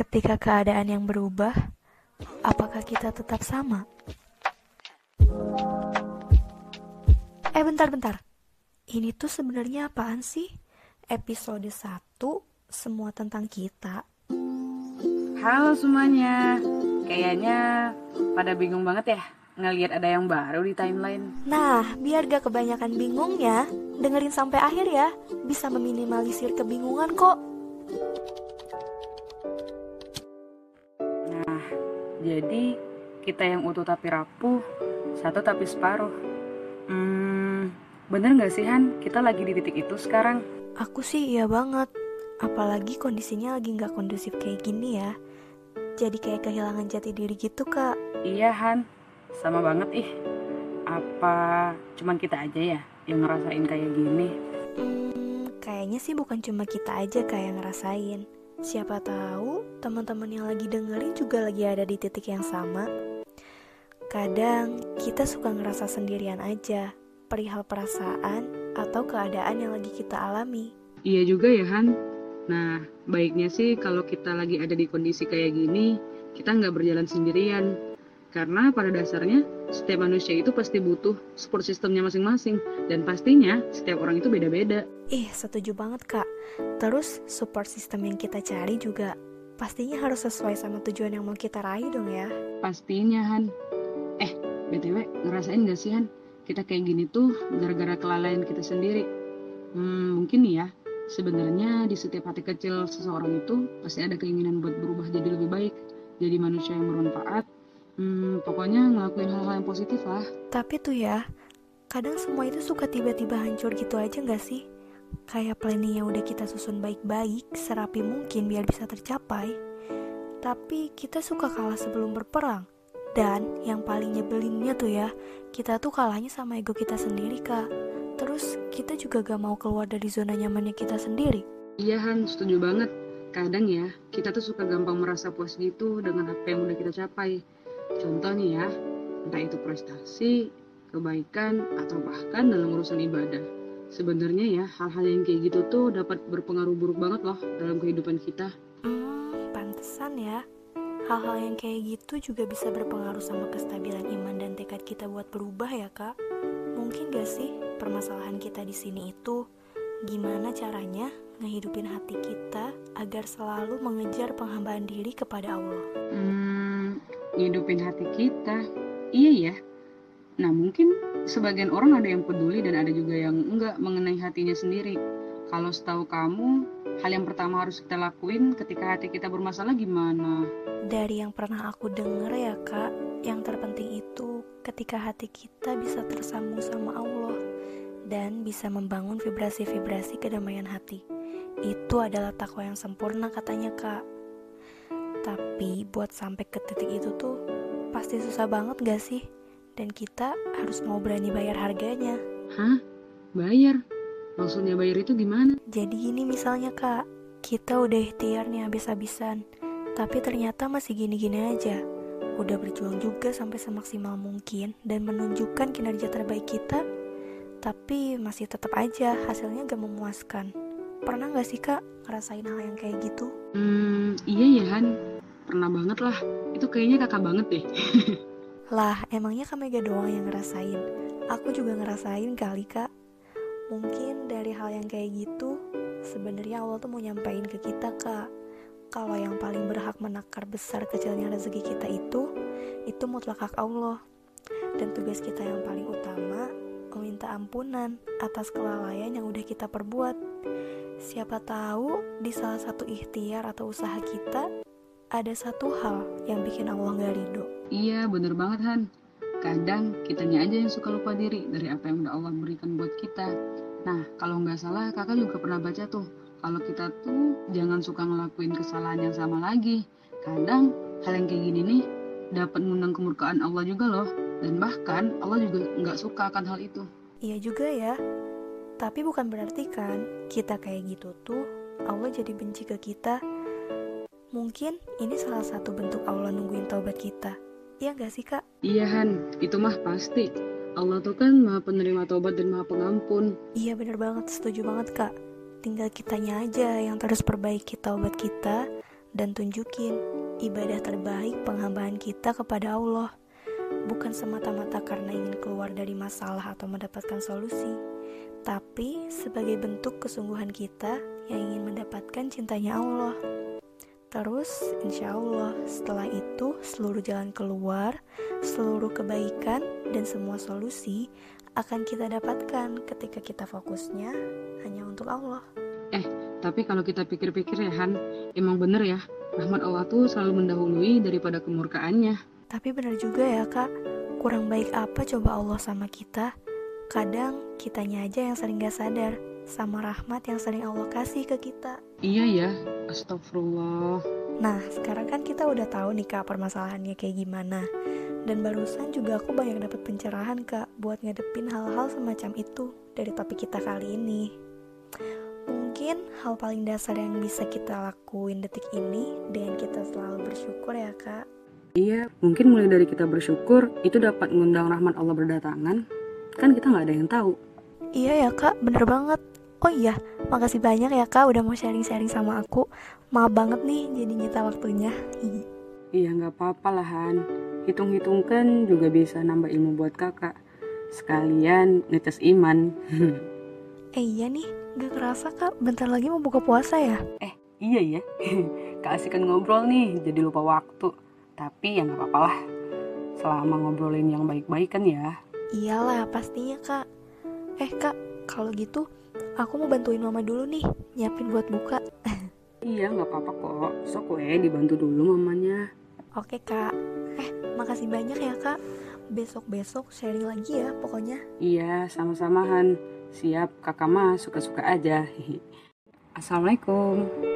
Ketika keadaan yang berubah, apakah kita tetap sama? Eh bentar-bentar. Ini tuh sebenarnya apaan sih? Episode 1 semua tentang kita. Halo semuanya. Kayaknya pada bingung banget ya ngelihat ada yang baru di timeline. Nah, biar gak kebanyakan bingung ya, dengerin sampai akhir ya. Bisa meminimalisir kebingungan kok. Jadi kita yang utuh tapi rapuh, satu tapi separuh. Hmm, bener gak sih Han? Kita lagi di titik itu sekarang. Aku sih iya banget. Apalagi kondisinya lagi gak kondusif kayak gini ya. Jadi kayak kehilangan jati diri gitu kak. Iya Han, sama banget ih. Apa cuman kita aja ya yang ngerasain kayak gini? Hmm, kayaknya sih bukan cuma kita aja kayak ngerasain. Siapa tahu teman-teman yang lagi dengerin juga lagi ada di titik yang sama. Kadang kita suka ngerasa sendirian aja, perihal perasaan atau keadaan yang lagi kita alami. Iya juga ya Han. Nah, baiknya sih kalau kita lagi ada di kondisi kayak gini, kita nggak berjalan sendirian. Karena pada dasarnya, setiap manusia itu pasti butuh support sistemnya masing-masing. Dan pastinya, setiap orang itu beda-beda. Ih, setuju banget kak. Terus, support system yang kita cari juga pastinya harus sesuai sama tujuan yang mau kita raih dong ya. Pastinya, Han. Eh, BTW, ngerasain gak sih, Han? Kita kayak gini tuh gara-gara kelalaian kita sendiri. Hmm, mungkin nih ya, sebenarnya di setiap hati kecil seseorang itu pasti ada keinginan buat berubah jadi lebih baik, jadi manusia yang bermanfaat. Hmm, pokoknya ngelakuin hal-hal yang positif lah. Tapi tuh ya, kadang semua itu suka tiba-tiba hancur gitu aja gak sih? Kayak planning yang udah kita susun baik-baik, serapi mungkin biar bisa tercapai. Tapi kita suka kalah sebelum berperang. Dan yang paling nyebelinnya tuh ya, kita tuh kalahnya sama ego kita sendiri kak. Terus kita juga gak mau keluar dari zona nyamannya kita sendiri. Iya Han, setuju banget. Kadang ya, kita tuh suka gampang merasa puas gitu dengan apa yang udah kita capai. Contoh nih ya, entah itu prestasi, kebaikan, atau bahkan dalam urusan ibadah. Sebenarnya ya, hal-hal yang kayak gitu tuh dapat berpengaruh buruk banget loh dalam kehidupan kita. Hmm, pantesan ya. Hal-hal yang kayak gitu juga bisa berpengaruh sama kestabilan iman dan tekad kita buat berubah ya kak. Mungkin gak sih permasalahan kita di sini itu gimana caranya ngehidupin hati kita agar selalu mengejar penghambaan diri kepada Allah. Hmm, ngidupin hati kita, iya ya. Nah mungkin sebagian orang ada yang peduli dan ada juga yang enggak mengenai hatinya sendiri. Kalau setahu kamu, hal yang pertama harus kita lakuin ketika hati kita bermasalah gimana? Dari yang pernah aku denger ya kak, yang terpenting itu ketika hati kita bisa tersambung sama Allah dan bisa membangun vibrasi-vibrasi kedamaian hati. Itu adalah takwa yang sempurna katanya kak. Tapi buat sampai ke titik itu tuh pasti susah banget gak sih? Dan kita harus mau berani bayar harganya. Hah? Bayar? Maksudnya bayar itu gimana? Jadi gini misalnya kak, kita udah ikhtiar nih habis-habisan, tapi ternyata masih gini-gini aja. Udah berjuang juga sampai semaksimal mungkin dan menunjukkan kinerja terbaik kita, tapi masih tetap aja hasilnya gak memuaskan. Pernah gak sih kak ngerasain hal yang kayak gitu? Hmm, iya ya Han. Pernah banget lah. Itu kayaknya kakak banget deh. lah, emangnya kak Mega doang yang ngerasain? Aku juga ngerasain kali kak. Mungkin dari hal yang kayak gitu, sebenarnya Allah tuh mau nyampein ke kita kak. Kalau yang paling berhak menakar besar kecilnya rezeki kita itu, itu mutlak hak Allah. Dan tugas kita yang paling utama, meminta ampunan atas kelalaian yang udah kita perbuat. Siapa tahu di salah satu ikhtiar atau usaha kita, ada satu hal yang bikin Allah gak ridho. Iya, bener banget Han. Kadang kitanya aja yang suka lupa diri dari apa yang udah Allah berikan buat kita. Nah, kalau nggak salah kakak juga pernah baca tuh, kalau kita tuh jangan suka ngelakuin kesalahan yang sama lagi. Kadang hal yang kayak gini nih dapat mengundang kemurkaan Allah juga loh. Dan bahkan Allah juga nggak suka akan hal itu. Iya juga ya. Tapi bukan berarti kan kita kayak gitu tuh Allah jadi benci ke kita. Mungkin ini salah satu bentuk Allah nungguin taubat kita. Iya gak sih kak? Iya Han, itu mah pasti. Allah tuh kan maha penerima taubat dan maha pengampun. Iya bener banget, setuju banget kak. Tinggal kitanya aja yang terus perbaiki taubat kita dan tunjukin ibadah terbaik penghambaan kita kepada Allah. Bukan semata-mata karena ingin keluar dari masalah atau mendapatkan solusi, tapi sebagai bentuk kesungguhan kita yang ingin mendapatkan cintanya Allah. Terus, insya Allah, setelah itu seluruh jalan keluar, seluruh kebaikan, dan semua solusi akan kita dapatkan ketika kita fokusnya hanya untuk Allah. Eh, tapi kalau kita pikir-pikir ya Han, emang bener ya, rahmat Allah tuh selalu mendahului daripada kemurkaannya. Tapi bener juga ya kak, kurang baik apa coba Allah sama kita? Kadang kitanya aja yang sering gak sadar sama rahmat yang sering Allah kasih ke kita. Iya ya, astagfirullah. Nah, sekarang kan kita udah tahu nih kak permasalahannya kayak gimana. Dan barusan juga aku banyak dapat pencerahan kak buat ngadepin hal-hal semacam itu dari topik kita kali ini. Mungkin hal paling dasar yang bisa kita lakuin detik ini dengan kita selalu bersyukur ya kak. Iya, mungkin mulai dari kita bersyukur itu dapat mengundang rahmat Allah berdatangan. Kan kita nggak ada yang tahu. Iya ya kak, bener banget. Oh iya, makasih banyak ya kak udah mau sharing-sharing sama aku. Maaf banget nih jadi nyita waktunya. Iya nggak apa-apa lah Han. Hitung-hitung kan juga bisa nambah ilmu buat kakak. Sekalian ngetes iman. eh iya nih, gak kerasa kak, bentar lagi mau buka puasa ya? Eh iya ya, keasikan ngobrol nih jadi lupa waktu. Tapi ya nggak apa-apa lah. Selama ngobrolin yang baik-baik kan ya. Iyalah pastinya kak. Eh kak, kalau gitu aku mau bantuin mama dulu nih, nyiapin buat buka. iya nggak apa-apa kok, sok we dibantu dulu mamanya. Oke kak, eh makasih banyak ya kak. Besok-besok sharing lagi ya pokoknya. Iya, sama-sama Han. Siap, kakak mah suka-suka aja. Assalamualaikum.